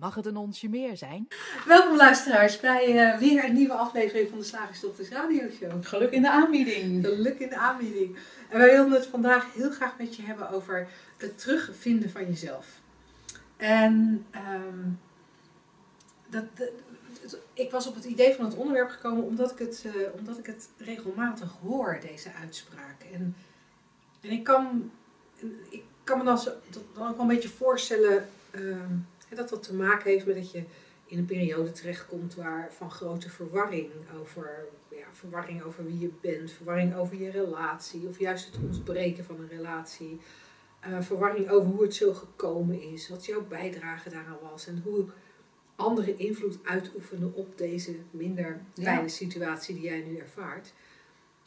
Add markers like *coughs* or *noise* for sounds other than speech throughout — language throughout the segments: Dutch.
Mag het een onsje meer zijn? Welkom luisteraars bij uh, weer een nieuwe aflevering van de Slagersdochters Radio Show. Geluk in de aanbieding. Geluk in de aanbieding. En wij willen het vandaag heel graag met je hebben over het terugvinden van jezelf. En um, dat, dat, ik was op het idee van het onderwerp gekomen omdat ik het, uh, omdat ik het regelmatig hoor, deze uitspraak. En, en ik, kan, ik kan me dan, dan ook wel een beetje voorstellen uh, dat dat te maken heeft met dat je in een periode terechtkomt waar van grote verwarring over, ja, verwarring over wie je bent, verwarring over je relatie, of juist het ontbreken van een relatie. Uh, verwarring over hoe het zo gekomen is, wat jouw bijdrage daaraan was en hoe anderen invloed uitoefenen op deze minder fijne ja. situatie die jij nu ervaart.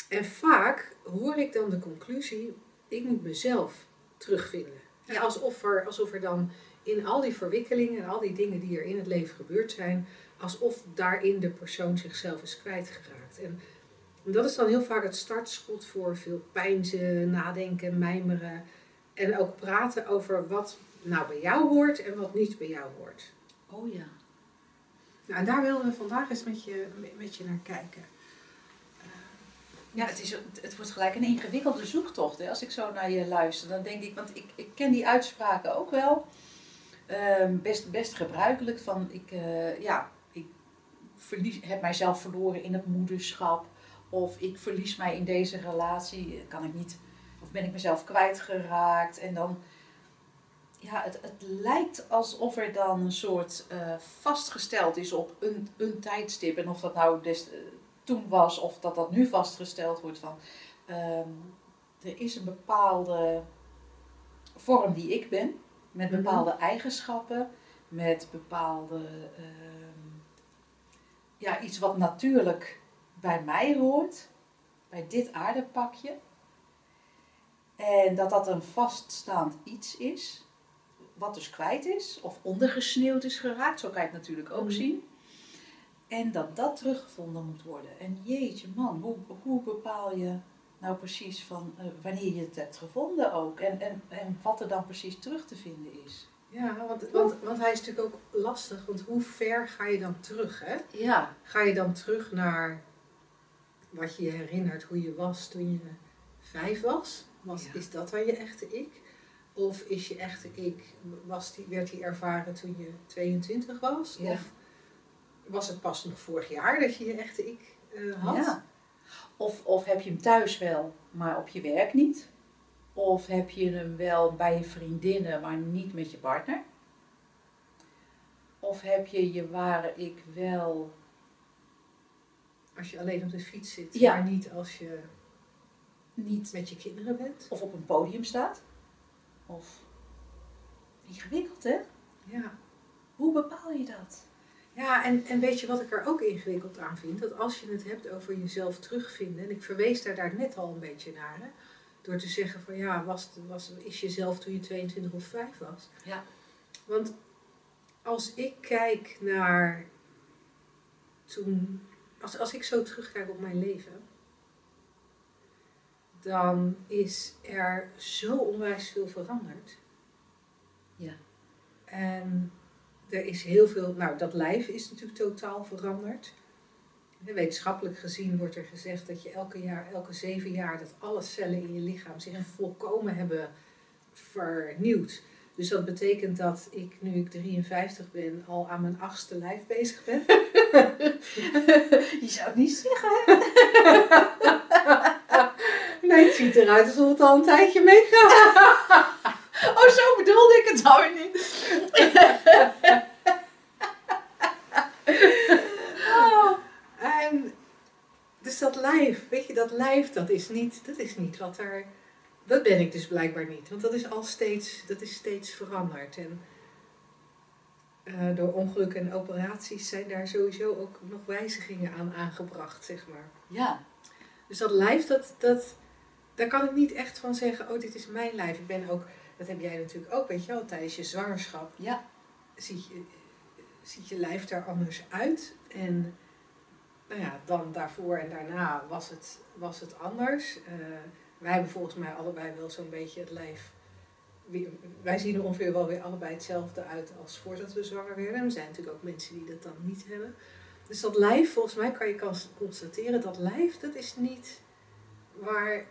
En vaak hoor ik dan de conclusie, ik moet mezelf terugvinden. Ja. Alsof, er, alsof er dan in al die verwikkelingen en al die dingen die er in het leven gebeurd zijn, alsof daarin de persoon zichzelf is kwijtgeraakt. En dat is dan heel vaak het startschot voor veel pijnzen, nadenken, mijmeren. En ook praten over wat nou bij jou hoort en wat niet bij jou hoort. Oh ja. Nou, en daar willen we vandaag eens met je, met je naar kijken. Ja, het, is, het wordt gelijk een ingewikkelde zoektocht. Hè? Als ik zo naar je luister, dan denk ik, want ik, ik ken die uitspraken ook wel. Uh, best, best gebruikelijk van, ik, uh, ja, ik verlies, heb mijzelf verloren in het moederschap. Of ik verlies mij in deze relatie, kan ik niet, of ben ik mezelf kwijtgeraakt. En dan, ja, het, het lijkt alsof er dan een soort uh, vastgesteld is op een, een tijdstip. En of dat nou des, toen was of dat dat nu vastgesteld wordt van um, er is een bepaalde vorm die ik ben, met bepaalde mm -hmm. eigenschappen, met bepaalde um, ja, iets wat natuurlijk bij mij hoort, bij dit aardepakje. En dat dat een vaststaand iets is, wat dus kwijt is of ondergesneeuwd is geraakt, zo kan je het natuurlijk ook mm -hmm. zien. En dat dat teruggevonden moet worden. En jeetje man, hoe, hoe bepaal je nou precies van uh, wanneer je het hebt gevonden ook? En, en, en wat er dan precies terug te vinden is. Ja, want, want, want hij is natuurlijk ook lastig. Want hoe ver ga je dan terug? Hè? Ja. Ga je dan terug naar wat je je herinnert hoe je was toen je vijf was? was ja. Is dat dan je echte ik? Of is je echte ik, was die, werd die ervaren toen je 22 was? Ja. Of was het pas nog vorig jaar dat je je echte ik uh, had? Ja. Of, of heb je hem thuis wel, maar op je werk niet? Of heb je hem wel bij je vriendinnen, maar niet met je partner? Of heb je je ware ik wel... Als je alleen op de fiets zit, Ja. maar niet als je Niet. met je kinderen bent? Of op een podium staat? Of... Ingewikkeld, hè? Ja. Hoe bepaal je dat? Ja, en, en weet je wat ik er ook ingewikkeld aan vind? Dat als je het hebt over jezelf terugvinden, en ik verwees daar, daar net al een beetje naar, hè, door te zeggen van ja, was, was, is jezelf toen je 22 of 5 was? Ja. Want als ik kijk naar toen, als, als ik zo terugkijk op mijn leven, dan is er zo onwijs veel veranderd. Ja. En er is heel veel, nou dat lijf is natuurlijk totaal veranderd. Wetenschappelijk gezien wordt er gezegd dat je elke jaar, elke zeven jaar, dat alle cellen in je lichaam zich volkomen hebben vernieuwd. Dus dat betekent dat ik, nu ik 53 ben, al aan mijn achtste lijf bezig ben. *laughs* Je zou het niet zeggen, hè? *laughs* nee, het ziet eruit alsof het al een tijdje meegaat. *laughs* Oh, zo bedoelde ik het nou niet. Oh, *laughs* en dus dat lijf, weet je, dat lijf, dat is niet, dat is niet wat er, dat ben ik dus blijkbaar niet. Want dat is al steeds, dat is steeds veranderd. En uh, door ongelukken en operaties zijn daar sowieso ook nog wijzigingen aan aangebracht, zeg maar. Ja. Dus dat lijf, dat, dat, daar kan ik niet echt van zeggen, oh, dit is mijn lijf. Ik ben ook dat heb jij natuurlijk ook, weet je wel, tijdens je zwangerschap Ja. ziet je, ziet je lijf er anders uit. En nou ja, dan daarvoor en daarna was het, was het anders. Eh, wij hebben volgens mij allebei wel zo'n beetje het lijf. Wij zien er ongeveer wel weer allebei hetzelfde uit als voordat we zwanger werden. En er zijn natuurlijk ook mensen die dat dan niet hebben. Dus dat lijf, volgens mij kan je constateren, dat lijf, dat is niet waar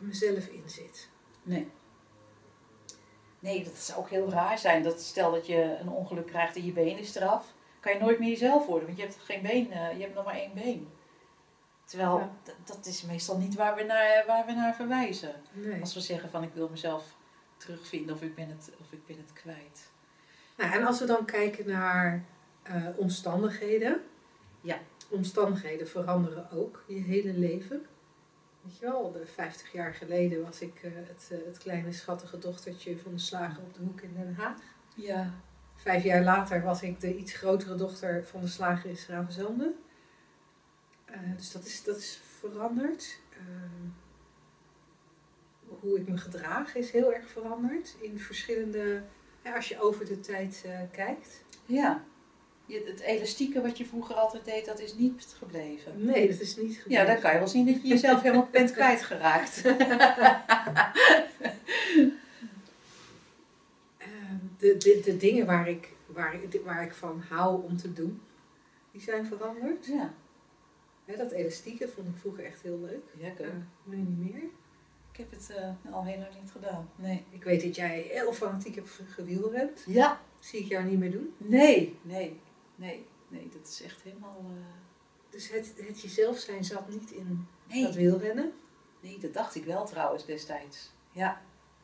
mezelf in zit. Nee. Nee, dat zou ook heel raar zijn. Dat stel dat je een ongeluk krijgt en je been is eraf, kan je nooit meer jezelf worden, want je hebt geen been, eh, je hebt nog maar één been. Terwijl Ja. dat is meestal niet waar we, naar, waar we naar verwijzen. Nee. Als we zeggen van ik wil mezelf terugvinden of ik ben het, of ik ben het kwijt. Nou, en als we dan kijken naar eh, omstandigheden. Ja. Omstandigheden veranderen ook je hele leven. Weet je wel, de 50 jaar geleden was ik eh, het, eh, het kleine schattige dochtertje van de slager op de hoek in Den Haag. Ja. Vijf jaar later was ik de iets grotere dochter van de slager in Schravenzande. Eh, dus dat is, dat is veranderd. Hoe ik me gedraag is heel erg veranderd. In verschillende, ja, als je over de tijd kijkt. Ja. Je, het elastieke wat je vroeger altijd deed, dat is niet gebleven. Nee, dat is niet Ja, gebeurd. dan kan je wel zien dat je jezelf helemaal bent *laughs* kwijtgeraakt. *laughs* Ehm, de, de, de dingen waar ik, waar, waar ik van hou om te doen, die zijn veranderd. Ja, dat elastieke vond ik vroeger echt heel leuk. ja ik, Eh, ook. nu niet meer. ik heb het eh, al heel lang niet gedaan. Nee. Ik weet dat jij heel fanatiek hebt gewielrend. Ja, Zie ik jou niet meer doen. nee, nee, nee, nee, dat is echt helemaal. eh, Dus het, het jezelf zijn zat niet in dat Nee, wielrennen. nee, dat dacht ik wel trouwens destijds. Ja.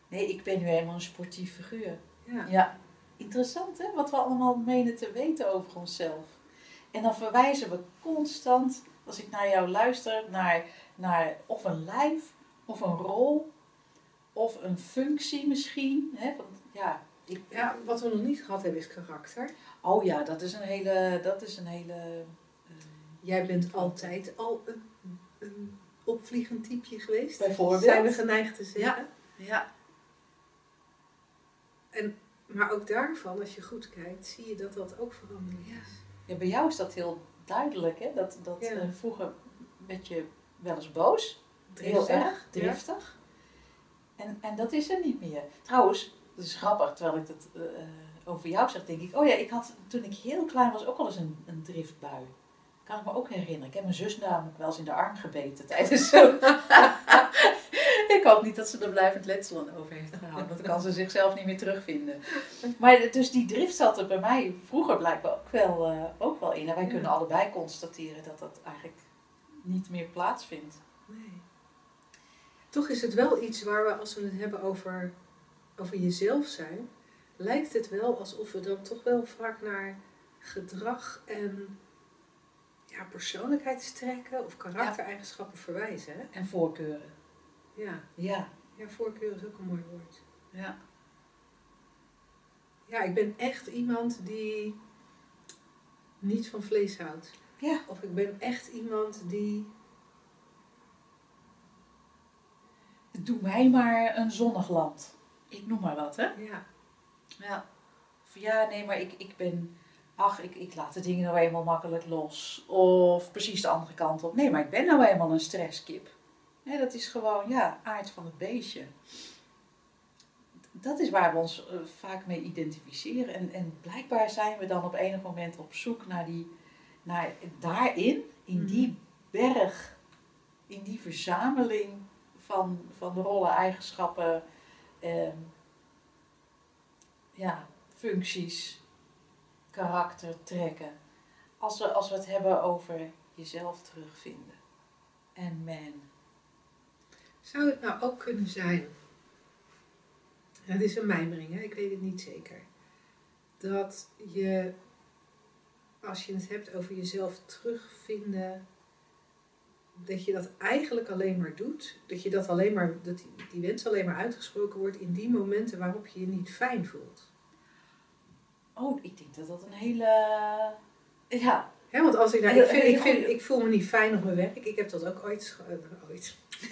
Nee, ik ben nu helemaal een sportief figuur. Ja. Ja, interessant hè, wat we allemaal menen te weten over onszelf. En dan verwijzen we constant, als ik naar jou luister, naar, naar of een lijf, of een rol, of een functie misschien. Hè? Want, ja, ik, ja, wat we nog niet gehad hebben is karakter. Oh ja, dat is een hele, dat is een hele eh, Jij bent altijd al een, een opvliegend typeje geweest. Bijvoorbeeld? Zijn we geneigd te zeggen. ja, Maar ook daarvan, als je goed kijkt, zie je dat dat ook veranderd Ja. is. ja, bij jou is dat heel duidelijk hè, dat, dat Ja. eh, vroeger werd je wel eens boos. Heel Driftig, erg driftig. En, en dat is er niet meer. Trouwens, dat is grappig, terwijl ik dat eh, over jou zeg, denk ik, oh ja, ik had toen ik heel klein was ook al eens een, een driftbui. Kan ik me ook herinneren. Ik heb mijn zus namelijk wel eens in de arm gebeten tijdens zo. *laughs* ik hoop niet dat ze er blijvend letsel aan over heeft gehouden. want Dan kan ze zichzelf niet meer terugvinden. Maar dus die drift zat er bij mij vroeger blijkbaar ook wel, eh, ook wel in. En wij Ja. kunnen allebei constateren dat dat eigenlijk niet meer plaatsvindt. Nee. Toch is het wel iets waar we, als we het hebben over, over jezelf zijn, lijkt het wel alsof we dan toch wel vaak naar gedrag en ja, persoonlijkheidstrekken of karaktereigenschappen verwijzen. Hè? En voorkeuren. Ja. Ja, ja, voorkeur is ook een mooi woord. ja. Ja, ik ben echt iemand die niet van vlees houdt. Ja. Of ik ben echt iemand die. Doe mij maar een zonnig land. Ik noem maar wat, hè? Ja, Ja. Of ja, nee, maar ik, ik ben... Ach, ik, ik laat de dingen nou eenmaal makkelijk los. Of precies de andere kant op. Nee, maar ik ben nou eenmaal een stresskip. Hè, dat is gewoon, ja, aard van het beestje. Dat is waar we ons eh, vaak mee identificeren. En, en blijkbaar zijn we dan op enig moment op zoek naar die... Naar daarin, in die berg, in die verzameling van, van rollen, eigenschappen... ehm, ja, functies, karakter, trekken. Als we, als we het hebben over jezelf terugvinden. En man. Zou het nou ook kunnen zijn, het is een mijmering, hè? ik weet het niet zeker, dat je, als je het hebt over jezelf terugvinden, dat je dat eigenlijk alleen maar doet, dat je dat alleen maar, dat die wens alleen maar uitgesproken wordt in die momenten waarop je je niet fijn voelt. Oh, ik denk dat dat een hele... Ja, Hè, want als ik, Heel- ik, vind, ik, vind, ik voel me niet fijn op mijn werk. Ik heb dat ook ooit. eh, ooit. *laughs*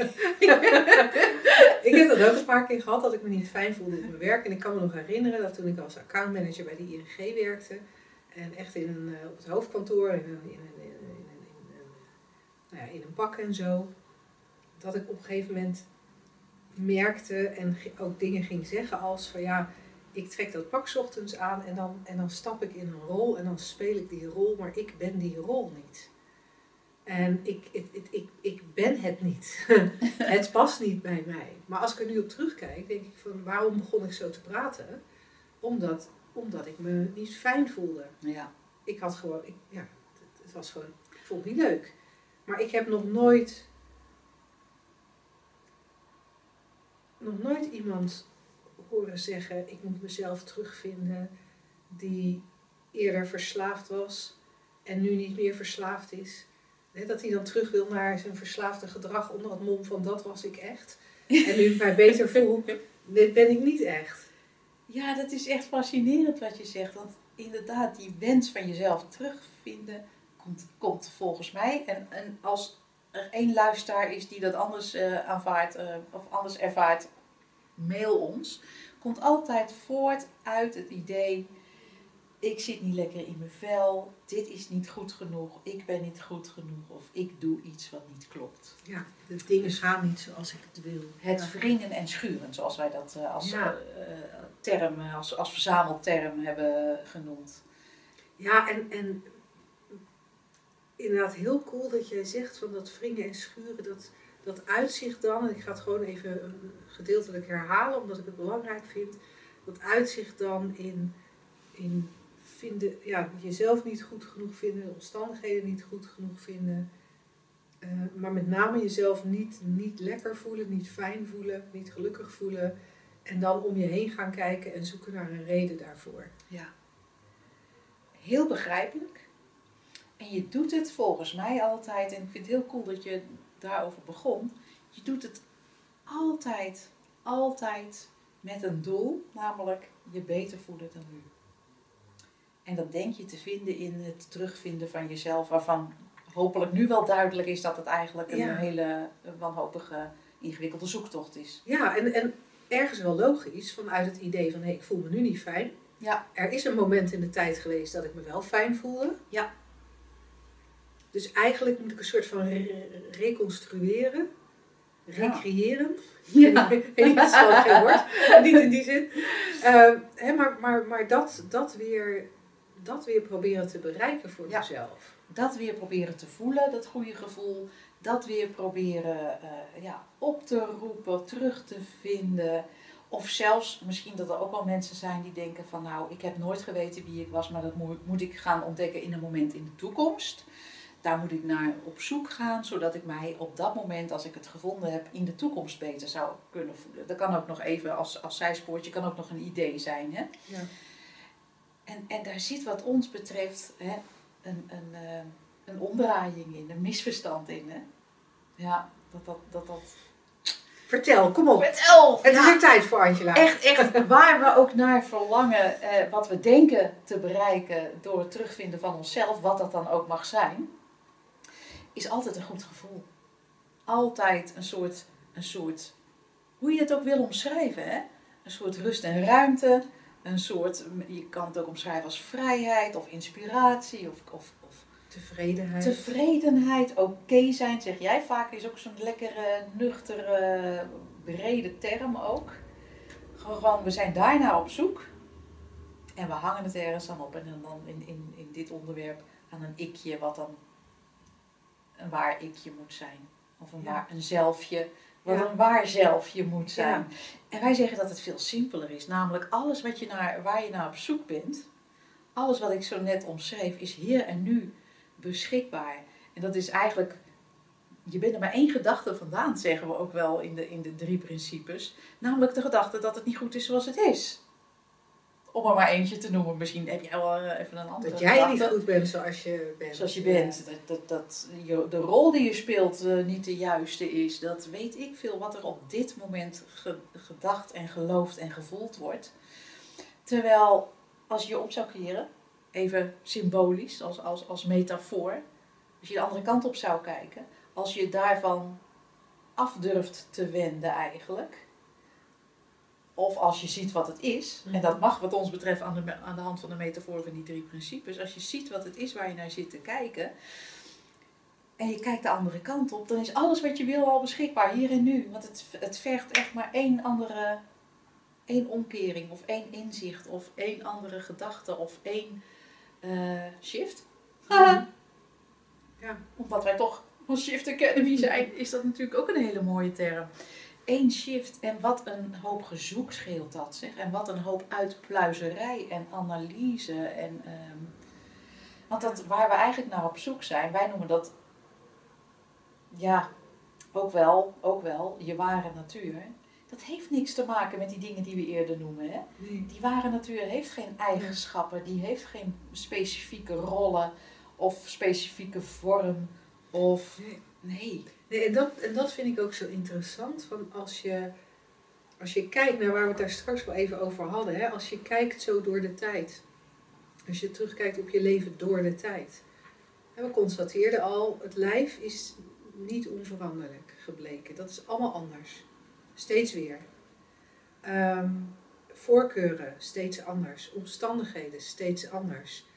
ik heb dat ook een paar keer gehad dat ik me niet fijn voelde op mijn werk. En ik kan me nog herinneren dat toen ik als accountmanager bij de ING werkte. En echt in een, eh, op het hoofdkantoor, in een, in een, in een, in een, een, nou ja, in een pak en zo. Dat ik op een gegeven moment merkte en ook dingen ging zeggen als van ja, ik trek dat pak 's ochtends aan en dan, en dan stap ik in een rol en dan speel ik die rol, maar ik ben die rol niet. En ik, ik, ik, ik, ik ben het niet. *laughs* het past niet bij mij. Maar als ik er nu op terugkijk, denk ik van waarom begon ik zo te praten? Omdat, omdat ik me niet fijn voelde. Ja. Ik had gewoon, ik, ja, het, het was gewoon, ik vond het niet leuk. Maar ik heb nog nooit, nog nooit iemand horen zeggen, ik moet mezelf terugvinden, die eerder verslaafd was en nu niet meer verslaafd is. Dat hij dan terug wil naar zijn verslaafde gedrag onder het mom van dat was ik echt. En nu ik mij beter voel, ben ik niet echt. Ja, dat is echt fascinerend wat je zegt. Want inderdaad, die wens van jezelf terugvinden komt, komt volgens mij. En, en als er één luisteraar is die dat anders eh, aanvaardt eh, of anders ervaart, mail ons. Komt altijd voort uit het idee: ik zit niet lekker in mijn vel, dit is niet goed genoeg, ik ben niet goed genoeg of ik doe iets wat niet klopt. Ja, de dingen gaan niet zoals ik het wil. Het Ja. wringen en schuren, zoals wij dat eh, als, Ja. eh, term, als, als verzamelterm hebben genoemd. Ja, en, en inderdaad heel cool dat jij zegt van dat wringen en schuren, dat, dat uitzicht dan, en ik ga het gewoon even eh, gedeeltelijk herhalen omdat ik het belangrijk vind, dat uitzicht dan in, in vinden, ja, jezelf niet goed genoeg vinden, de omstandigheden niet goed genoeg vinden, eh, maar met name jezelf niet, niet lekker voelen, niet fijn voelen, niet gelukkig voelen. En dan om je heen gaan kijken en zoeken naar een reden daarvoor. Ja. Heel begrijpelijk. En je doet het volgens mij altijd, en ik vind het heel cool dat je daarover begon. Je doet het altijd, altijd met een doel, namelijk je beter voelen dan nu. En dat denk je te vinden in het terugvinden van jezelf, waarvan hopelijk nu wel duidelijk is dat het eigenlijk een Ja. hele wanhopige, ingewikkelde zoektocht is. Ja, en, en ergens wel logisch vanuit het idee van hé, ik voel me nu niet fijn. Ja. Er is een moment in de tijd geweest dat ik me wel fijn voelde. Ja. Dus eigenlijk moet ik een soort van re- reconstrueren, recreëren. Ja. Dat is wel geen woord, *laughs* niet in die zin. Ehm, hè, maar maar, maar dat, dat, weer, dat weer proberen te bereiken voor Ja. mezelf. dat weer proberen te voelen, dat goede gevoel. Dat weer proberen eh, ja, op te roepen, terug te vinden. Of zelfs misschien dat er ook wel mensen zijn die denken van nou, ik heb nooit geweten wie ik was, maar dat moet, moet ik gaan ontdekken in een moment in de toekomst. Daar moet ik naar op zoek gaan, zodat ik mij op dat moment, als ik het gevonden heb, in de toekomst beter zou kunnen voelen. Dat kan ook nog even als, als zijspoortje, kan ook nog een idee zijn. Hè? Ja. En, en daar zit wat ons betreft hè, een, een, eh, een omdraaiing in, een misverstand in. Hè? Ja, dat dat... dat, dat... Vertel, kom op. Vertel! Het is Ja, er tijd voor Angela. echt, echt, waar we ook naar verlangen, eh, wat we denken te bereiken door het terugvinden van onszelf, wat dat dan ook mag zijn, is altijd een goed gevoel. Altijd een soort, een soort hoe je het ook wil omschrijven, hè? een soort rust en ruimte, een soort, je kan het ook omschrijven als vrijheid of inspiratie of, of, of Tevredenheid. Tevredenheid, oké zijn, zeg jij vaak, is ook zo'n lekkere, nuchtere, brede term ook. Gewoon, we zijn daarna op zoek. En we hangen het ergens dan op. En dan in, in, in dit onderwerp aan een ikje, wat dan een waar ikje moet zijn. Of een, Ja. waar, een zelfje, wat een waar zelfje moet zijn. En wij zeggen dat het veel simpeler is. Namelijk alles wat je naar, waar je naar op zoek bent, alles wat ik zo net omschreef, is hier en nu beschikbaar. En dat is eigenlijk, je bent er maar één gedachte vandaan, zeggen we ook wel in de, in de drie principes. Namelijk de gedachte dat het niet goed is zoals het is. Om er maar eentje te noemen. Misschien heb jij wel eh, even een andere Dat jij gedachte. niet goed bent zoals je bent. Zoals je bent, dat, dat, dat je, de rol die je speelt eh, niet de juiste is, dat weet ik veel wat er op dit moment ge- gedacht en geloofd en gevoeld wordt. Terwijl als je je op zou keren even symbolisch, als, als, als metafoor, als je de andere kant op zou kijken, als je daarvan af durft te wenden eigenlijk, of als je ziet wat het is, en dat mag wat ons betreft aan de, aan de hand van de metafoor van die drie principes, als je ziet wat het is waar je naar zit te kijken, en je kijkt de andere kant op, dan is alles wat je wil al beschikbaar, hier en nu. Want het, het vergt echt maar één andere, één omkering, of één inzicht, of één andere gedachte, of één eh, shift. *laughs* Ja. Omdat wij toch van Shift Academy zijn, is dat natuurlijk ook een hele mooie term. Eén shift en wat een hoop gezoek scheelt dat, zeg. En wat een hoop uitpluizerij en analyse. En, ehm, want dat, waar we eigenlijk naar op zoek zijn, wij noemen dat, ja, ook wel, ook wel, je ware natuur. Dat heeft niks te maken met die dingen die we eerder noemen. Hè? Nee. Die ware natuur heeft geen eigenschappen, die heeft geen specifieke rollen of specifieke vorm. Of Nee. nee. Nee, en, dat, en dat vind ik ook zo interessant. Van als, je, als je kijkt naar waar we het daar straks wel even over hadden. Hè, als je kijkt zo door de tijd. Als je terugkijkt op je leven door de tijd. En we constateerden al, het lijf is niet onveranderlijk gebleken. Dat is allemaal anders. Steeds weer. Ehm, voorkeuren, steeds anders. Omstandigheden, steeds anders.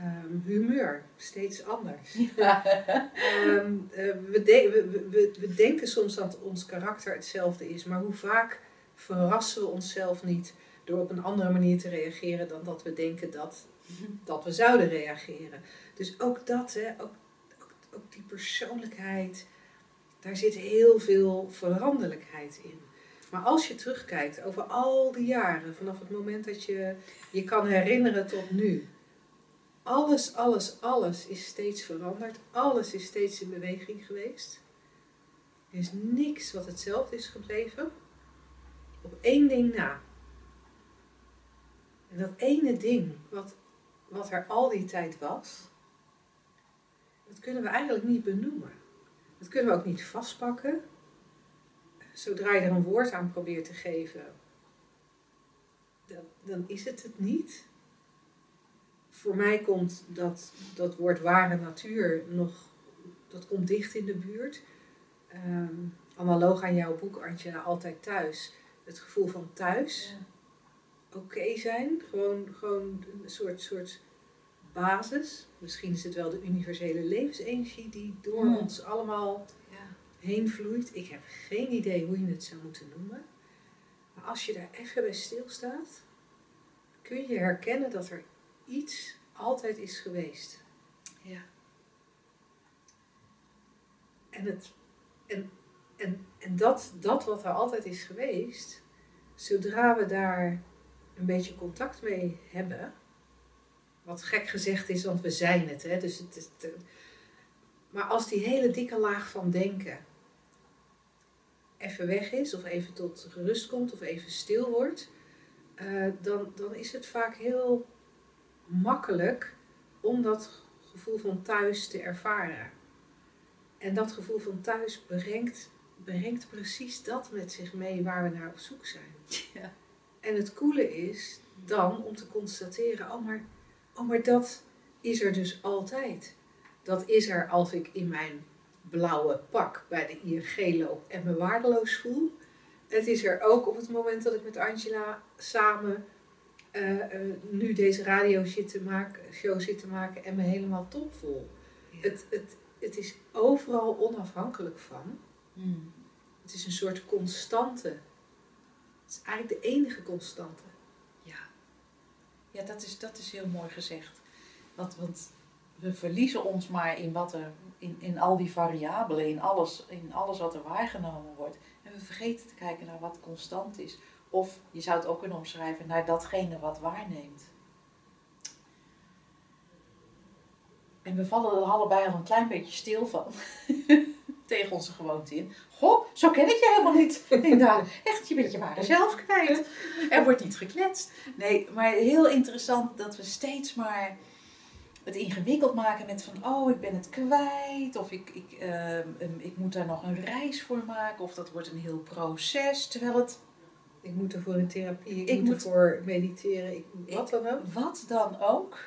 Ehm, humeur, steeds anders. *laughs* Ehm, eh, we, de- we, we- we, we denken soms dat ons karakter hetzelfde is, maar hoe vaak verrassen we onszelf niet door op een andere manier te reageren dan dat we denken dat, dat we zouden reageren. Dus ook dat, hè, ook, ook, ook die persoonlijkheid, daar zit heel veel veranderlijkheid in. Maar als je terugkijkt over al die jaren, vanaf het moment dat je je kan herinneren tot nu, alles, alles, alles is steeds veranderd. Alles is steeds in beweging geweest. Er is niks wat hetzelfde is gebleven. Op één ding na. En dat ene ding wat, wat er al die tijd was, dat kunnen we eigenlijk niet benoemen. Dat kunnen we ook niet vastpakken. Zodra je er een woord aan probeert te geven, dan, dan is het het niet voor mij komt dat, dat woord ware natuur nog, dat komt dicht in de buurt. Ehm, analoog aan jouw boek, Antje, altijd thuis. Het gevoel van thuis, oké zijn, gewoon, gewoon een soort, soort basis. Misschien is het wel de universele levensenergie die door Hmm. ons allemaal Ja. heen vloeit. Ik heb geen idee hoe je het zou moeten noemen. Maar als je daar even bij stilstaat, kun je herkennen dat er iets altijd is geweest. Ja. En, het, en, en, en dat, dat wat er altijd is geweest, zodra we daar een beetje contact mee hebben, wat gek gezegd is, want we zijn het, hè, dus het het- maar als die hele dikke laag van denken even weg is, of even tot rust komt, of even stil wordt, eh, dan, dan is het vaak heel makkelijk om dat gevoel van thuis te ervaren. En dat gevoel van thuis brengt, brengt precies dat met zich mee waar we naar op zoek zijn. Ja. En het coole is dan om te constateren, oh maar, oh maar dat is er dus altijd. Dat is er als ik in mijn blauwe pak bij de ING loop en me waardeloos voel. Het is er ook op het moment dat ik met Angela samen eh, eh, nu deze radio zit te maken, show zit te maken en me helemaal top voel. Het, het, het is overal onafhankelijk van. Hmm. Het is een soort constante. Het is eigenlijk de enige constante. Ja, ja dat, is, dat is heel mooi gezegd. Want, want we verliezen ons maar in, wat er, in, in al die variabelen, in alles, in alles wat er waargenomen wordt. En we vergeten te kijken naar wat constant is. Of je zou het ook kunnen omschrijven naar datgene wat waarneemt. En we vallen er allebei al een klein beetje stil van. *laughs* Tegen onze gewoonte in. Goh, zo ken ik je helemaal niet. Denk, nou, echt, je bent je ware zelf kwijt. Er wordt niet gekletst. Nee, maar heel interessant dat we steeds maar het ingewikkeld maken met van, oh, ik ben het kwijt. Of ik, ik, ehm, ik moet daar nog een reis voor maken. Of dat wordt een heel proces. Terwijl het, Ik moet ervoor in therapie, ik, Ik moet moet- ervoor mediteren, ik, wat dan ook. wat dan ook,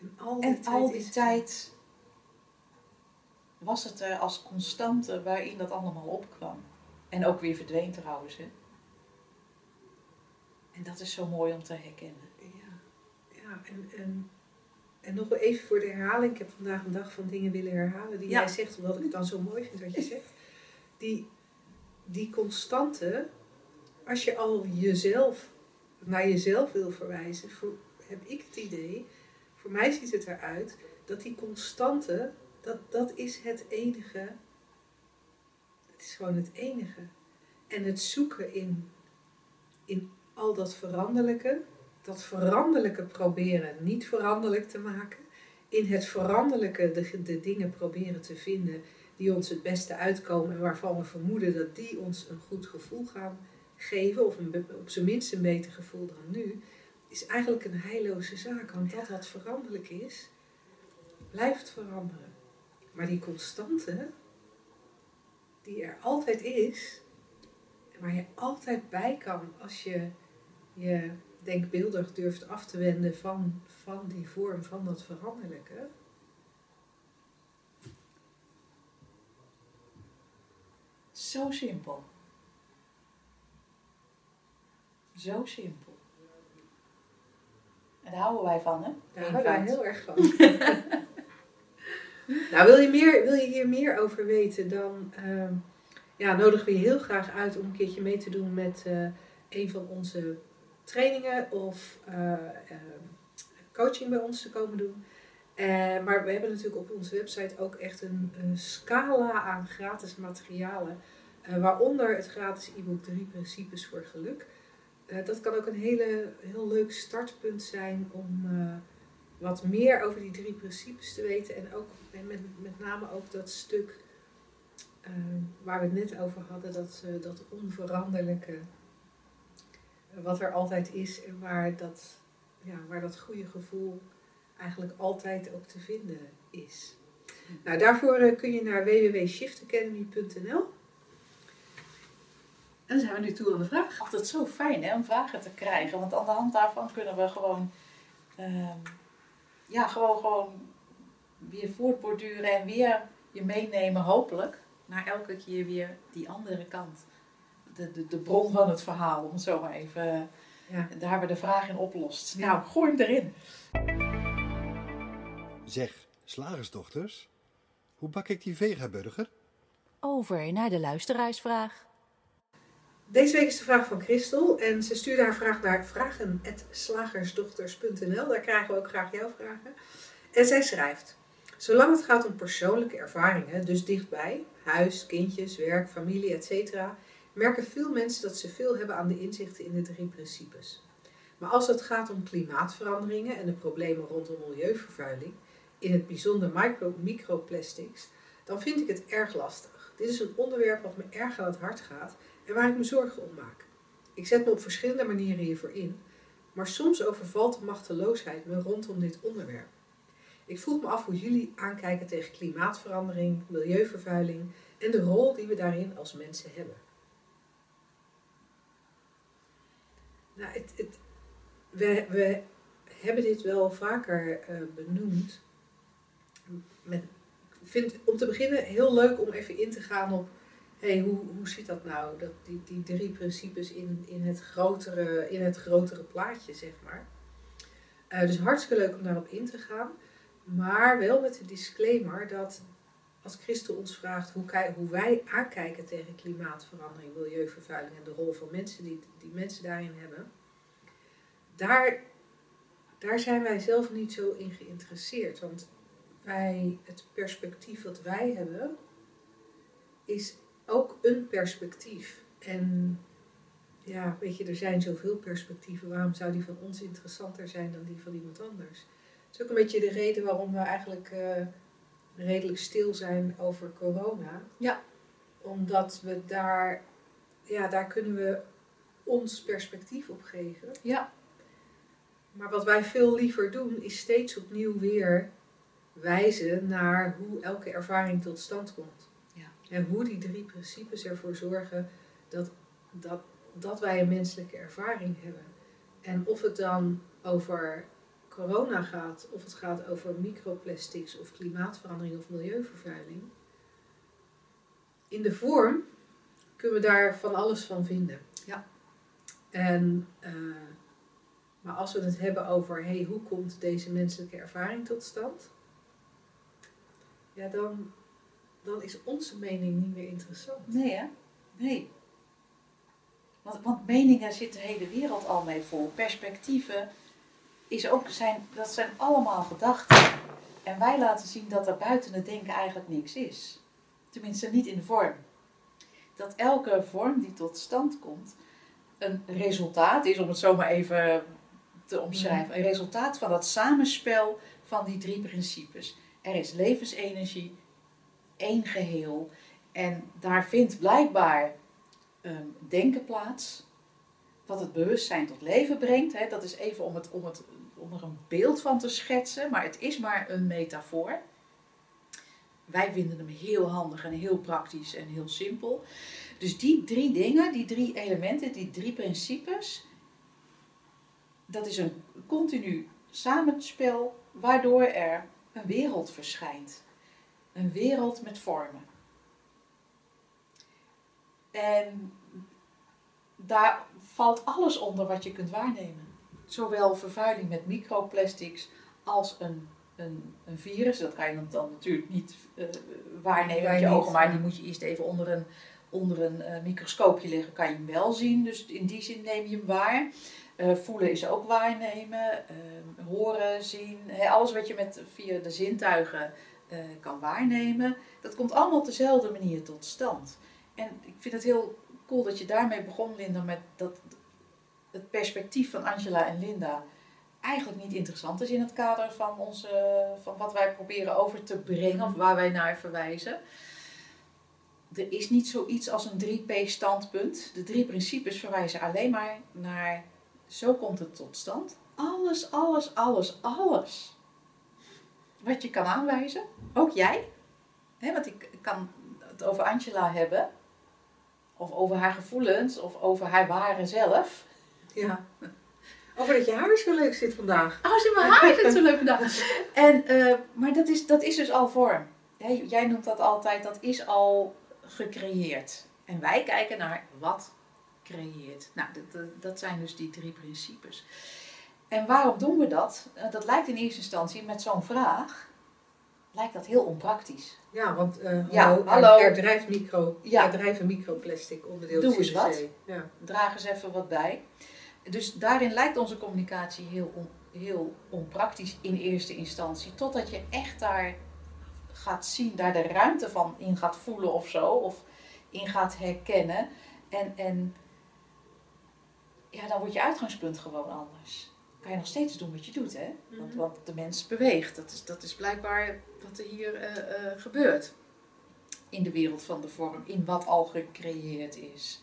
En al die En tijd, al is die het- tijd was het er als constante waarin dat allemaal opkwam. En ook weer verdween trouwens. Hè? En dat is zo mooi om te herkennen. Ja, ja en, en, en nog wel even voor de herhaling. Ik heb vandaag een dag van dingen willen herhalen die Ja. jij zegt, omdat ik het dan zo mooi vind wat je zegt. Die, die constante, als je al jezelf naar jezelf wil verwijzen, heb ik het idee, voor mij ziet het eruit dat die constante, dat, dat is het enige. Het is gewoon het enige. En het zoeken in, in al dat veranderlijke, dat veranderlijke proberen niet veranderlijk te maken. In het veranderlijke de, de dingen proberen te vinden die ons het beste uitkomen en waarvan we vermoeden dat die ons een goed gevoel gaan geven, of een, op zijn minst een beter gevoel dan nu, is eigenlijk een heilloze zaak. Want dat wat veranderlijk is, blijft veranderen. Maar die constante, die er altijd is, en waar je altijd bij kan als je je denkbeeldig durft af te wenden van, van die vorm, van dat veranderlijke. Zo simpel. Zo simpel. En daar houden wij van, hè? Daar hou ik daar Eenvoud. heel erg van. *laughs* nou, wil je, meer, wil je hier meer over weten, dan ehm, ja, nodigen we je heel graag uit om een keertje mee te doen met eh, een van onze trainingen of eh, ehm, coaching bij ons te komen doen. Eh, maar we hebben natuurlijk op onze website ook echt een, een scala aan gratis materialen. waaronder het gratis e-book 3 principes voor geluk. Eh, dat kan ook een hele, heel leuk startpunt zijn om eh, wat meer over die drie principes te weten. En ook en met, met name ook dat stuk eh, waar we het net over hadden, dat, eh, dat onveranderlijke. eh, wat er altijd is en waar dat, ja, waar dat goede gevoel eigenlijk altijd ook te vinden is. Nou, daarvoor eh, kun je naar www.shiftacademy.nl. En dan zijn we nu toe aan de vraag. Altijd zo fijn hè, om vragen te krijgen. Want aan de hand daarvan kunnen we gewoon, ehm, ja, gewoon, gewoon weer voortborduren en weer je meenemen, hopelijk, naar elke keer weer die andere kant. De, de, de bron van het verhaal, om het zo maar even, eh, Ja. daar we de vraag in oplost. Ja. Nou, gooi hem erin. Zeg, slagersdochters, hoe bak ik die vegaburger? Over naar de luisteraarsvraag. Deze week is de vraag van Christel en ze stuurde haar vraag naar vragen.slagersdochters.nl. Daar krijgen we ook graag jouw vragen. En zij schrijft: Zolang het gaat om persoonlijke ervaringen, dus dichtbij, huis, kindjes, werk, familie, etc., merken veel mensen dat ze veel hebben aan de inzichten in de drie principes. Maar als het gaat om klimaatveranderingen en de problemen rondom milieuvervuiling, in het bijzonder micro, microplastics, dan vind ik het erg lastig. Dit is een onderwerp wat me erg aan het hart gaat en waar ik me zorgen om maak. Ik zet me op verschillende manieren hiervoor in, maar soms overvalt de machteloosheid me rondom dit onderwerp. Ik vroeg me af hoe jullie aankijken tegen klimaatverandering, milieuvervuiling en de rol die we daarin als mensen hebben. Nou, het, het, we, we hebben dit wel vaker eh, benoemd. Met, ik vind om te beginnen heel leuk om even in te gaan op hoe, hoe zit dat nou? Dat, die, die drie principes in, in, het grotere, in het grotere plaatje, zeg maar. Eh, dus hartstikke leuk om daarop in te gaan. Maar wel met de disclaimer dat als Christel ons vraagt hoe, hoe wij aankijken tegen klimaatverandering, milieuvervuiling en de rol van mensen die, die mensen daarin hebben, daar, daar zijn wij zelf niet zo in geïnteresseerd. Want wij, het perspectief wat wij hebben, is ook een perspectief. En ja, weet je, er zijn zoveel perspectieven. Waarom zou die van ons interessanter zijn dan die van iemand anders? Het is ook een beetje de reden waarom we eigenlijk eh, redelijk stil zijn over corona. Ja. Omdat we daar, ja, daar kunnen we ons perspectief op geven. Ja. Maar wat wij veel liever doen, is steeds opnieuw weer wijzen naar hoe elke ervaring tot stand komt. En hoe die drie principes ervoor zorgen dat, dat, dat wij een menselijke ervaring hebben. En of het dan over corona gaat, of het gaat over microplastics of klimaatverandering of milieuvervuiling, in de vorm kunnen we daar van alles van vinden. Ja. En, eh, maar als we het hebben over, hey, hoe komt deze menselijke ervaring tot stand? Ja, dan, dan is onze mening niet meer interessant. Nee, hè? Nee. Want, want meningen zit de hele wereld al mee vol. Perspectieven is ook, zijn, dat zijn allemaal gedachten. En wij laten zien dat er buiten het denken eigenlijk niks is. Tenminste, niet in vorm. Dat elke vorm die tot stand komt, een resultaat is, om het zo maar even te omschrijven. Een resultaat van dat samenspel van die drie principes. Er is levensenergie, één geheel. En daar vindt blijkbaar ehm, denken plaats, wat het bewustzijn tot leven brengt. Hè. Dat is even om, het, om, het, om er een beeld van te schetsen, maar het is maar een metafoor. Wij vinden hem heel handig en heel praktisch en heel simpel. Dus die drie dingen, die drie elementen, die drie principes, dat is een continu samenspel waardoor er een wereld verschijnt. Een wereld met vormen. En daar valt alles onder wat je kunt waarnemen. Zowel vervuiling met microplastics als een, een, een virus. Dat kan je dan natuurlijk niet uh, waarnemen met je niet, ogen, maar die moet je eerst even onder een, onder een eh, microscoopje leggen. Kan je hem wel zien, dus in die zin neem je hem waar. Eh, voelen is ook waarnemen, eh, horen, zien, alles wat je met, via de zintuigen eh, kan waarnemen. Dat komt allemaal op dezelfde manier tot stand. En ik vind het heel cool dat je daarmee begon, Linda, met dat het perspectief van Angela en Linda eigenlijk niet interessant is in het kader van, onze, van wat wij proberen over te brengen of waar wij naar verwijzen. Er is niet zoiets als een 3P-standpunt. De drie principes verwijzen alleen maar naar zo komt het tot stand. Alles, alles, alles, alles. Wat je kan aanwijzen, ook jij. Hè, want ik kan het over Angela hebben, of over haar gevoelens, of over haar ware zelf. Ja. Over dat je haar zo leuk zit vandaag. Oh, ze mijn haar zit zo leuk vandaag. En, eh, maar dat is, dat is dus al vorm. Jij noemt dat altijd, dat is al gecreëerd. En wij kijken naar wat creëert. Nou, dat, dat, dat zijn dus die drie principes. En waarom doen we dat? Eh, Dat lijkt in eerste instantie met zo'n vraag, lijkt dat heel onpraktisch. Ja, want eh, Ja, hallo, hallo. Er, er, drijft micro, Ja. er drijven microplastic onderdeel Doe eens wat. Ja. Draag eens even wat bij. Dus daarin lijkt onze communicatie heel, on, heel onpraktisch in eerste instantie. Totdat je echt daar gaat zien, daar de ruimte van in gaat voelen of zo. Of in gaat herkennen. En, en ja, dan wordt je uitgangspunt gewoon anders. Kan je nog steeds doen wat je doet, hè? Want, Mhm. want de mens beweegt. Dat is, dat is blijkbaar wat er hier eh, eh, gebeurt. In de wereld van de vorm, in wat al gecreëerd is.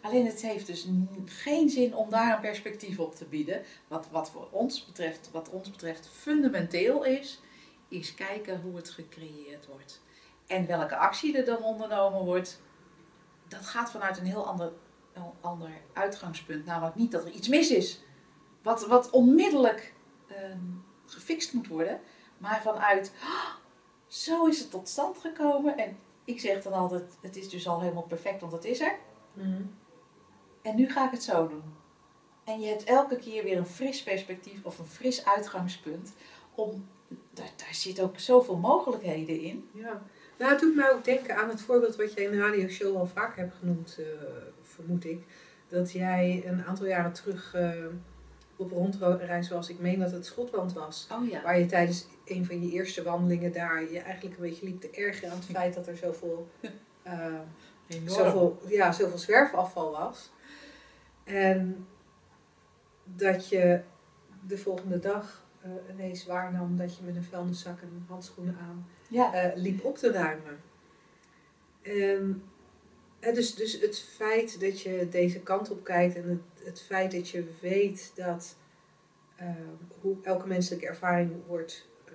Alleen het heeft dus geen zin om daar een perspectief op te bieden. Wat, wat voor ons betreft, wat ons betreft fundamenteel is, is kijken hoe het gecreëerd wordt. En welke actie er dan ondernomen wordt, dat gaat vanuit een heel ander, ander uitgangspunt. Namelijk niet dat er iets mis is, wat, wat onmiddellijk ehm, gefixt moet worden, maar vanuit, "Ah, zo is het tot stand gekomen. En ik zeg dan altijd, het is dus al helemaal perfect, want het is er. Mhm. En nu ga ik het zo doen. En je hebt elke keer weer een fris perspectief of een fris uitgangspunt. Om, daar, daar zit ook zoveel mogelijkheden in. Ja. Nou, het doet mij ook denken aan het voorbeeld wat jij in de radioshow al vaak hebt genoemd, eh, vermoed ik. Dat jij een aantal jaren terug eh, op rondreis was. Ik meen dat het Schotland was. Oh ja. Waar je tijdens een van je eerste wandelingen daar je eigenlijk een beetje liep te ergeren aan het feit dat er zoveel, *laughs* eh, zoveel, ja, zoveel zwerfafval was. En dat je de volgende dag eh, ineens waarnam dat je met een vuilniszak en handschoenen aan Ja. eh, liep op te ruimen. En, dus, dus het feit dat je deze kant op kijkt en het, het feit dat je weet dat eh, hoe elke menselijke ervaring wordt, eh,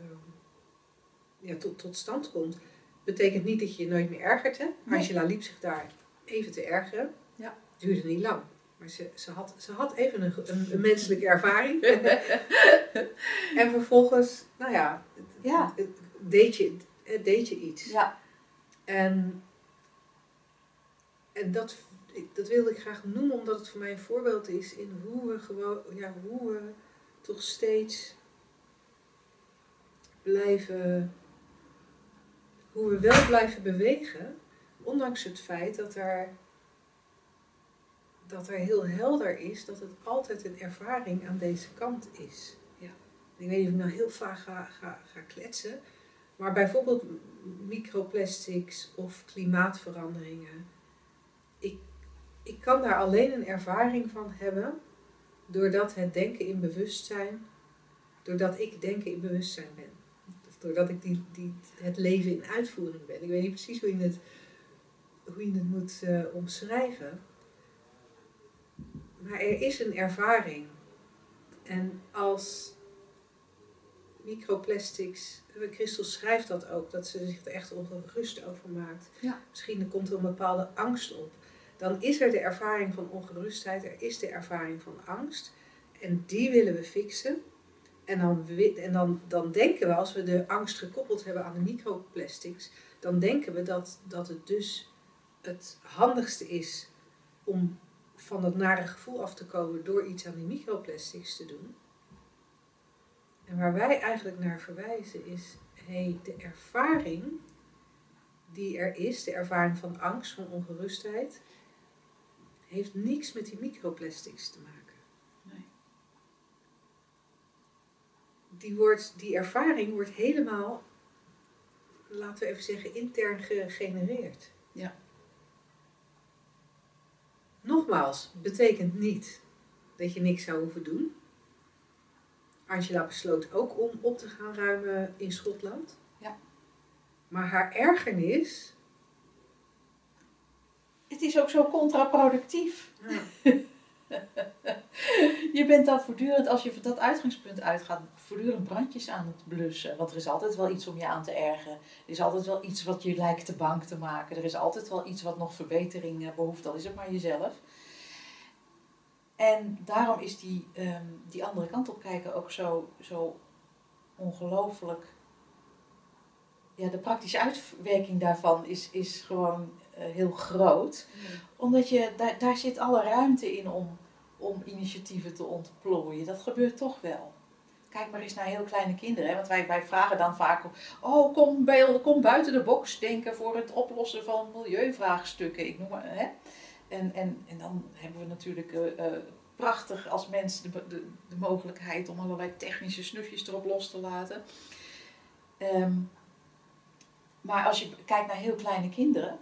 ja, tot, tot stand komt, betekent niet dat je je nooit meer ergert. Hè? Nee. Angela liep zich daar even te ergeren. Ja. Duurde niet lang. Maar ze, ze, had, ze had even een, een, een menselijke ervaring. *laughs* en vervolgens, nou ja, Ja. deed, je, deed je iets. Ja. En, en dat, dat wilde ik graag noemen, omdat het voor mij een voorbeeld is in hoe we gewoon, ja, hoe we toch steeds blijven, hoe we wel blijven bewegen, ondanks het feit dat er, dat er heel helder is dat het altijd een ervaring aan deze kant is. Ja. Ik weet niet of ik nou heel vaag ga, ga, ga kletsen, maar bijvoorbeeld microplastics of klimaatveranderingen. Ik, ik kan daar alleen een ervaring van hebben doordat het denken in bewustzijn, doordat ik denken in bewustzijn ben. Of doordat ik die, die, het leven in uitvoering ben. Ik weet niet precies hoe je het, hoe je het moet eh, omschrijven. Maar er is een ervaring. En als microplastics, eh, Christel schrijft dat ook, dat ze zich er echt ongerust over maakt. Ja. Misschien komt er een bepaalde angst op. Dan is er de ervaring van ongerustheid, er is de ervaring van angst. En die willen we fixen. En dan, en dan, dan denken we, als we de angst gekoppeld hebben aan de microplastics, dan denken we dat, dat het dus het handigste is om van dat nare gevoel af te komen door iets aan die microplastics te doen. En waar wij eigenlijk naar verwijzen is, hey, de ervaring die er is, de ervaring van angst, van ongerustheid, heeft niks met die microplastics te maken. Nee. Die, wordt, die ervaring wordt helemaal, laten we even zeggen, intern gegenereerd. Ja. Nogmaals, betekent niet dat je niks zou hoeven doen. Angela besloot ook om op te gaan ruimen in Schotland. Ja. Maar haar ergernis. Het is ook zo contraproductief. Ja, *laughs* Je bent dan voortdurend, als je van dat uitgangspunt uitgaat, voortdurend brandjes aan het blussen. Want er is altijd wel iets om je aan te ergeren. Er is altijd wel iets wat je lijkt te bang te maken. Er is altijd wel iets wat nog verbetering eh, behoeft, al is het maar jezelf. En daarom is die, ehm, die andere kant op kijken ook zo, zo ongelooflijk. Ja, de praktische uitwerking daarvan is, is gewoon heel groot omdat je, daar, daar zit alle ruimte in om, om initiatieven te ontplooien. Dat gebeurt toch wel. Kijk maar eens naar heel kleine kinderen. Hè? Want wij, wij vragen dan vaak, oh kom, bij, kom buiten de box denken voor het oplossen van milieuvraagstukken. Ik noem maar, hè? En, en, en dan hebben we natuurlijk eh, eh, prachtig als mens de, de, de mogelijkheid om allerlei technische snufjes erop los te laten. Ehm, maar als je kijkt naar heel kleine kinderen,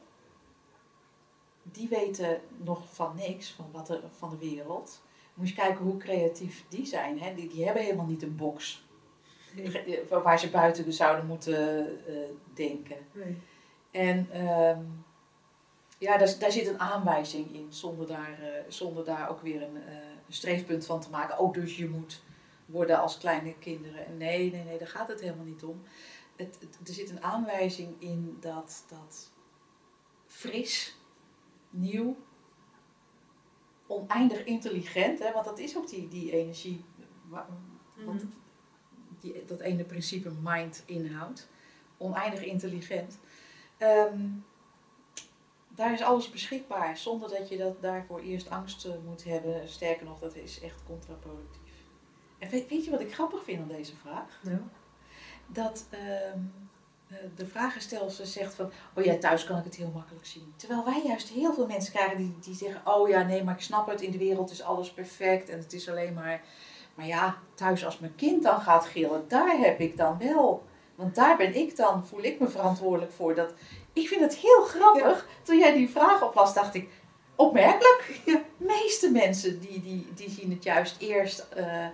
die weten nog van niks van, wat er, van de wereld. Moet je kijken hoe creatief die zijn. Hè? Die, die hebben helemaal niet een box Nee. waar ze buiten de zouden moeten eh, denken. Nee. En ehm, ja, daar, daar zit een aanwijzing in, zonder daar, eh, zonder daar ook weer een, eh, een streefpunt van te maken. Oh, dus je moet worden als kleine kinderen. En Nee, nee, nee, daar gaat het helemaal niet om. Het, het- er zit een aanwijzing in dat, dat fris, nieuw, oneindig intelligent, hè, want dat is ook die, die energie, wat die, dat ene principe mind inhoudt. Oneindig intelligent. Ehm, daar is alles beschikbaar zonder dat je dat daarvoor eerst angst eh, moet hebben. Sterker nog, dat is echt contraproductief. En weet, weet je wat ik grappig vind aan deze vraag? Nou, Dat ehm, eh, de vragenstelster zegt van, oh ja, thuis kan ik het heel makkelijk zien. Terwijl wij juist heel veel mensen krijgen die, die zeggen, oh ja, nee, maar ik snap het, in de wereld is alles perfect en het is alleen maar... Maar ja, thuis als mijn kind dan gaat gillen, daar heb ik dan wel. Want daar ben ik dan, voel ik me verantwoordelijk voor. Dat, ik vind het heel grappig. Toen jij die vraag oplas, dacht ik, opmerkelijk. De meeste mensen die, die, die zien het juist eerst... eh,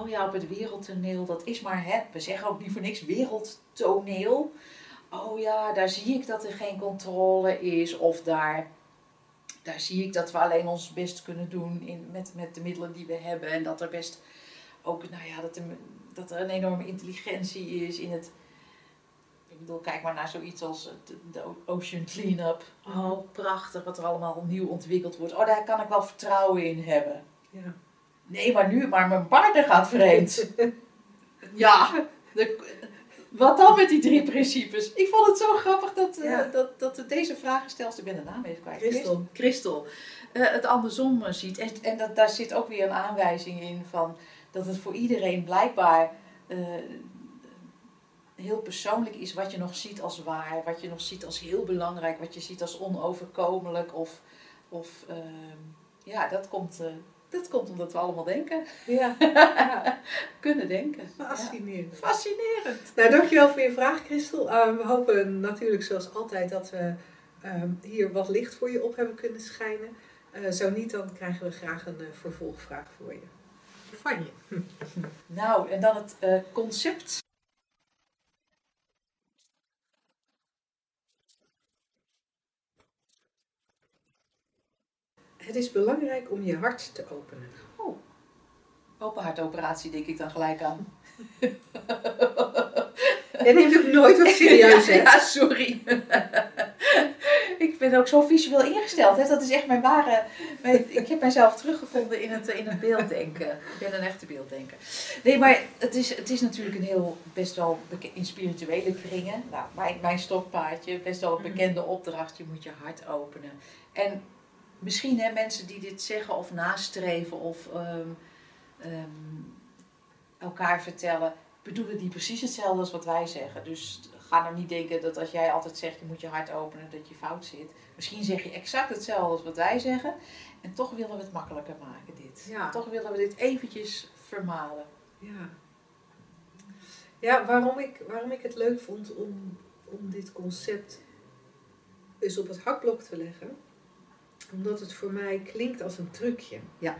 oh ja, op het wereldtoneel, dat is maar, hè, we zeggen ook niet voor niks wereldtoneel. Oh ja, daar zie ik dat er geen controle is. Of daar, daar zie ik dat we alleen ons best kunnen doen in, met, met de middelen die we hebben. En dat er best ook, nou ja, dat er, dat er een enorme intelligentie is in het Ik bedoel, kijk maar naar zoiets als de, de Ocean Cleanup. Oh, prachtig wat er allemaal nieuw ontwikkeld wordt. Oh, daar kan ik wel vertrouwen in hebben. Ja. Nee, maar nu, maar mijn partner gaat vreemd. *laughs* ja, de- wat dan met die drie principes? Ik vond het zo grappig dat, Ja. dat, dat we deze vragen stelt. Ik ben de naam even kwijt. Christel. Christel. eh, het andersom eh, ziet. En, en dat, daar zit ook weer een aanwijzing in van dat het voor iedereen blijkbaar heel persoonlijk is wat je nog ziet als waar, wat je nog ziet als heel belangrijk, wat je ziet als onoverkomelijk. Of, of ehm, ja, dat komt, dat komt omdat we allemaal denken. Ja. *laughs* ja. Kunnen denken. Ja. Fascinerend. Fascinerend. Nou, dankjewel voor je vraag, Christel. Eh, we hopen natuurlijk zoals altijd dat we ehm, hier wat licht voor je op hebben kunnen schijnen. Eh, zo niet, dan krijgen we graag een eh, vervolgvraag voor je. Van je. *laughs* Nou, en dan het eh, concept. Het is belangrijk om je hart te openen. Open hartoperatie denk ik dan gelijk aan. Jij neemt ook nooit wat serieus, *laughs* hè? Ja, sorry. *laughs* ik ben ook zo visueel ingesteld. Hè? Dat is echt mijn ware... mijn- ik heb mijzelf teruggevonden in het, in het beelddenken. Ik ben een echte beelddenker. Nee, maar het is, het is natuurlijk een heel best wel in spirituele kringen. Nou, mijn, mijn stokpaardje, best wel een bekende opdracht. Je moet je hart openen. En misschien hè, mensen die dit zeggen of nastreven of ehm, ehm, elkaar vertellen bedoelen die precies hetzelfde als wat wij zeggen. Dus ga nou niet denken dat als jij altijd zegt je moet je hart openen dat je fout zit. Misschien zeg je exact hetzelfde als wat wij zeggen. En toch willen we het makkelijker maken dit. Ja. Toch willen we dit eventjes vermalen. Ja, ja waarom, ik, waarom ik het leuk vond om, om dit concept eens op het hakblok te leggen. Omdat het voor mij klinkt als een trucje. Ja.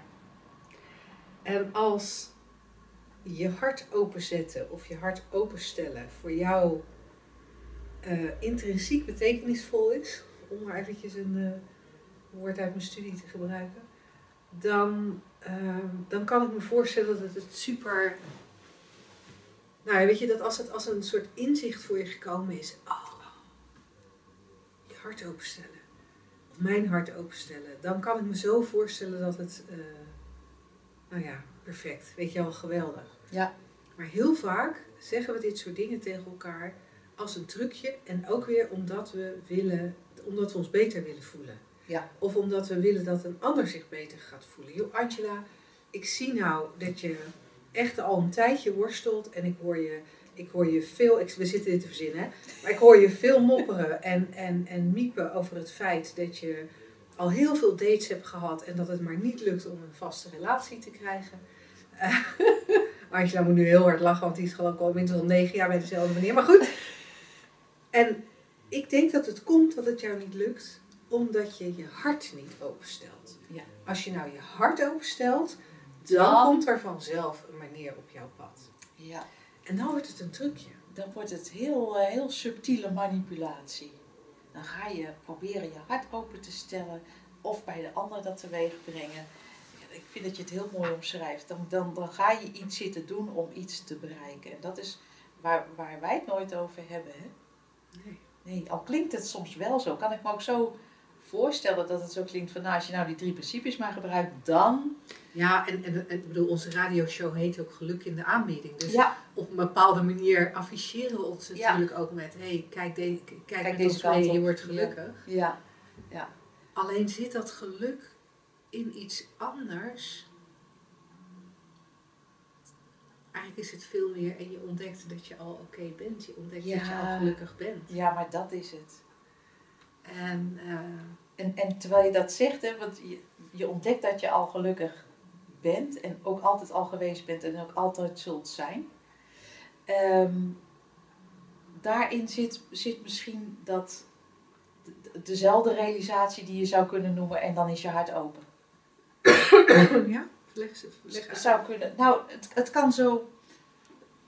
En als je hart openzetten of je hart openstellen voor jou eh, intrinsiek betekenisvol is, om maar eventjes een eh, woord uit mijn studie te gebruiken, dan, ehm, dan kan ik me voorstellen dat het super. Nou, ja, weet je, dat als het als een soort inzicht voor je gekomen is, oh, je hart openstellen, mijn hart openstellen, dan kan ik me zo voorstellen dat het, eh, nou ja, perfect, weet je wel, geweldig. Ja. Maar heel vaak zeggen we dit soort dingen tegen elkaar als een trucje en ook weer omdat we willen, omdat we ons beter willen voelen. Ja. Of omdat we willen dat een ander zich beter gaat voelen. Joh, Angela, ik zie nou dat je echt al een tijdje worstelt en ik hoor je, ik hoor je veel, ik, we zitten dit te verzinnen, maar ik hoor je veel mopperen en, en, en miepen over het feit dat je al heel veel dates hebt gehad en dat het maar niet lukt om een vaste relatie te krijgen. Eh, *laughs* Angela moet nu heel hard lachen, want die is gewoon al minstens al negen jaar bij dezelfde manier. Maar goed. En ik denk dat het komt dat het jou niet lukt, omdat je je hart niet openstelt. Ja. Als je nou je hart openstelt, dan Dan- komt er vanzelf een manier op jouw pad. ja. En dan wordt het een trucje. Dan wordt het heel, eh, heel subtiele manipulatie. Dan ga je proberen je hart open te stellen of bij de ander dat teweeg brengen. Ik vind dat je het heel mooi omschrijft. Dan, dan, dan ga je iets zitten doen om iets te bereiken. En dat is waar, waar wij het nooit over hebben. Hè? Nee. Nee, al klinkt het soms wel zo, kan ik me ook zo voorstellen dat het zo klinkt van nou, als je nou die drie principes maar gebruikt, dan. Ja, en, en, en ik bedoel, onze radioshow heet ook Geluk in de aanbieding. Dus Ja, op een bepaalde manier afficheren we ons Ja. natuurlijk ook met: hé, hey, kijk, de, kijk, met deze ons kant mee, op. je wordt Ja. gelukkig. ja, Alleen zit dat geluk in iets anders. Eigenlijk is het veel meer en je ontdekt dat je al oké bent. Je ontdekt dat je Ja. al gelukkig bent. ja, maar dat is het. En eh, En, en terwijl je dat zegt, hè, want je, je ontdekt dat je al gelukkig bent en ook altijd al geweest bent en ook altijd zult zijn. Ehm, daarin zit, zit misschien dat de- dezelfde realisatie die je zou kunnen noemen en dan is je hart open. *coughs* ja, leg ze. Leg zou kunnen. Nou, het, het kan zo.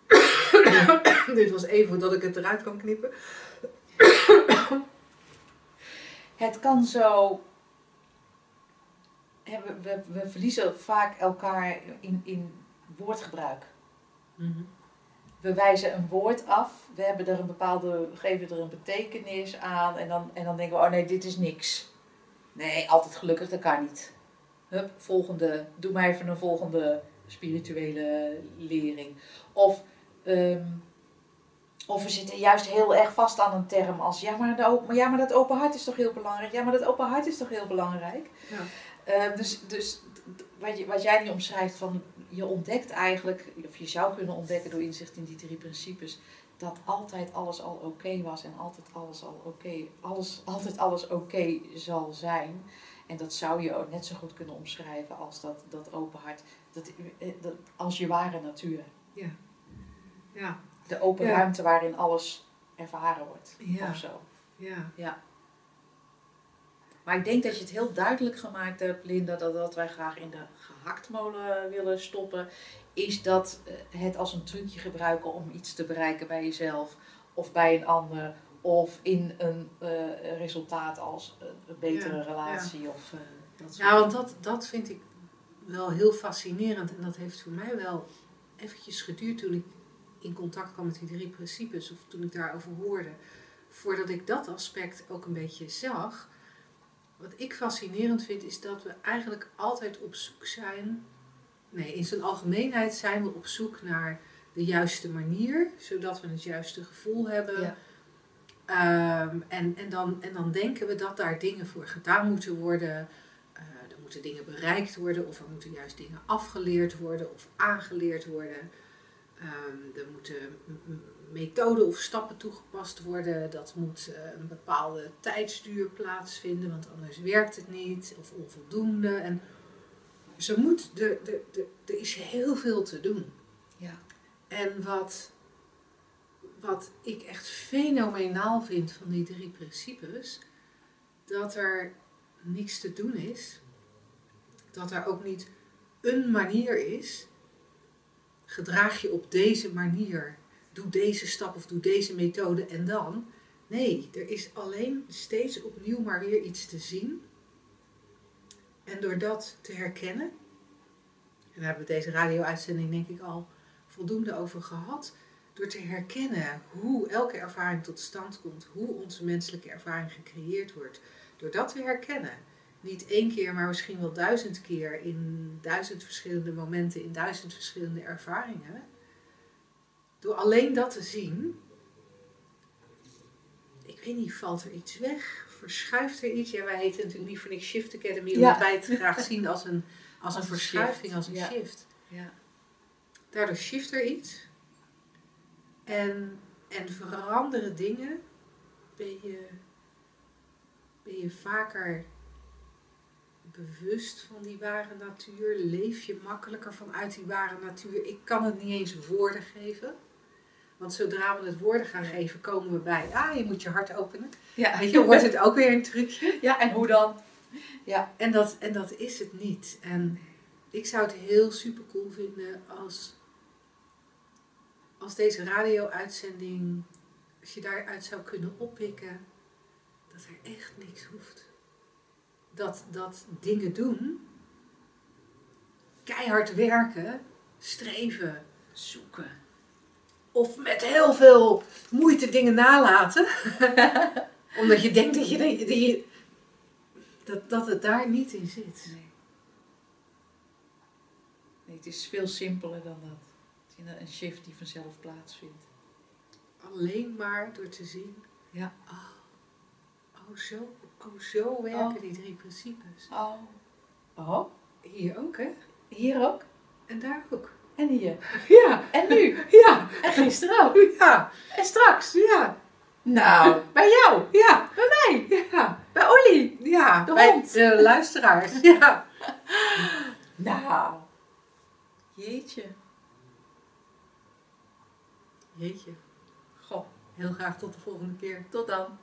*coughs* Dit was even voordat ik het eruit kan knippen. Het kan zo. We, we, we verliezen vaak elkaar in, in woordgebruik. Mhm. We we wijzen een woord af, we hebben er een bepaalde, geven er een betekenis aan en dan, en dan denken we, oh nee, dit is niks. Nee, altijd gelukkig, dat kan niet. Hup, volgende, doe maar even een volgende spirituele lering. Of, ehm, of we zitten juist heel erg vast aan een term als, ja maar, de open, ja, maar dat open hart is toch heel belangrijk. Ja, maar dat open hart is toch heel belangrijk. Ja. Eh, dus dus wat, je, wat jij nu omschrijft, van je ontdekt eigenlijk, of je zou kunnen ontdekken door inzicht in die drie principes, dat altijd alles al oké was en altijd alles al oké, alles, altijd alles oké zal zijn. En dat zou je ook net zo goed kunnen omschrijven als dat, dat open hart, dat, eh, dat, als je ware natuur. Ja, De open Ja. ruimte waarin alles ervaren wordt. Ja. Of zo. ja, Maar ik denk dat je het heel duidelijk gemaakt hebt, Linda, dat wat wij graag in de gehaktmolen willen stoppen, is dat eh, het als een trucje gebruiken om iets te bereiken bij jezelf of bij een ander of in een eh, resultaat als een, betere Ja, relatie of eh, dat soort Ja, want dat, dat vind ik wel heel fascinerend. En dat heeft voor mij wel eventjes geduurd toen ik in contact kwam met die drie principes. Of toen ik daarover hoorde. Voordat ik dat aspect ook een beetje zag. Wat ik fascinerend vind is dat we eigenlijk altijd op zoek zijn. Nee, in zijn algemeenheid zijn we op zoek naar de juiste manier. Zodat we het juiste gevoel hebben. Ja. Ehm, en, en, dan, en dan denken we dat daar dingen voor gedaan moeten worden. Eh, er moeten dingen bereikt worden, of er moeten juist dingen afgeleerd worden of aangeleerd worden. Ehm, er moeten methoden of stappen toegepast worden. Dat moet eh, een bepaalde tijdsduur plaatsvinden, want anders werkt het niet of onvoldoende. En ze moet, de, de, de, er is heel veel te doen. Ja. En wat, wat ik echt fenomenaal vind van die drie principes, dat er niks te doen is. Dat er ook niet een manier is. Gedraag je op deze manier. Doe deze stap of doe deze methode en dan. Nee, er is alleen steeds opnieuw maar weer iets te zien. En door dat te herkennen, en daar hebben we deze radio-uitzending denk ik al voldoende over gehad. Door te herkennen hoe elke ervaring tot stand komt, hoe onze menselijke ervaring gecreëerd wordt. Door dat te herkennen, niet één keer, maar misschien wel duizend keer in duizend verschillende momenten, in duizend verschillende ervaringen. Door alleen dat te zien, ik weet niet, valt er iets weg? Verschuift er iets? Ja, wij heten natuurlijk niet voor niks Shift Academy, omdat Ja. wij het graag zien als een, als een Als een verschuiving, shift, als een ja. shift. Ja. Daardoor shift er iets. En, en veranderen dingen. Ben je, ben je vaker bewust van die ware natuur? Leef je makkelijker vanuit die ware natuur? Ik kan het niet eens woorden geven. Want zodra we het woorden gaan geven, komen we bij. Ah, je moet je hart openen. Ja. Weet je, wordt het ook weer een trucje. ja, en hoe dan? En dat, en dat is het niet. En ik zou het heel super cool vinden als, als deze radio-uitzending, als je daaruit zou kunnen oppikken, dat er echt niks hoeft. Dat, dat dingen doen, keihard werken, streven, Zoeken. of met heel veel moeite dingen nalaten. *laughs* Omdat je denkt dat, je, dat, je, dat, dat het daar niet in zit. Nee. Nee, het is veel simpeler dan dat. Het is een- een shift die vanzelf plaatsvindt. Alleen maar door te zien. Ja. Oh, oh, zo, oh, zo werken die drie principes. Oh. Oh, Hier ook, hè? hier ook. En daar ook. En hier. *laughs* Ja, En nu. ja, En gisteren ook. *laughs* ja, En straks. ja, Nou, *laughs* bij jou. ja, Bij mij. ja, Bij Olly. ja. De bij hond. de luisteraars. Ja. Nou. Jeetje. Jeetje, Goh, heel graag tot de volgende keer. tot dan.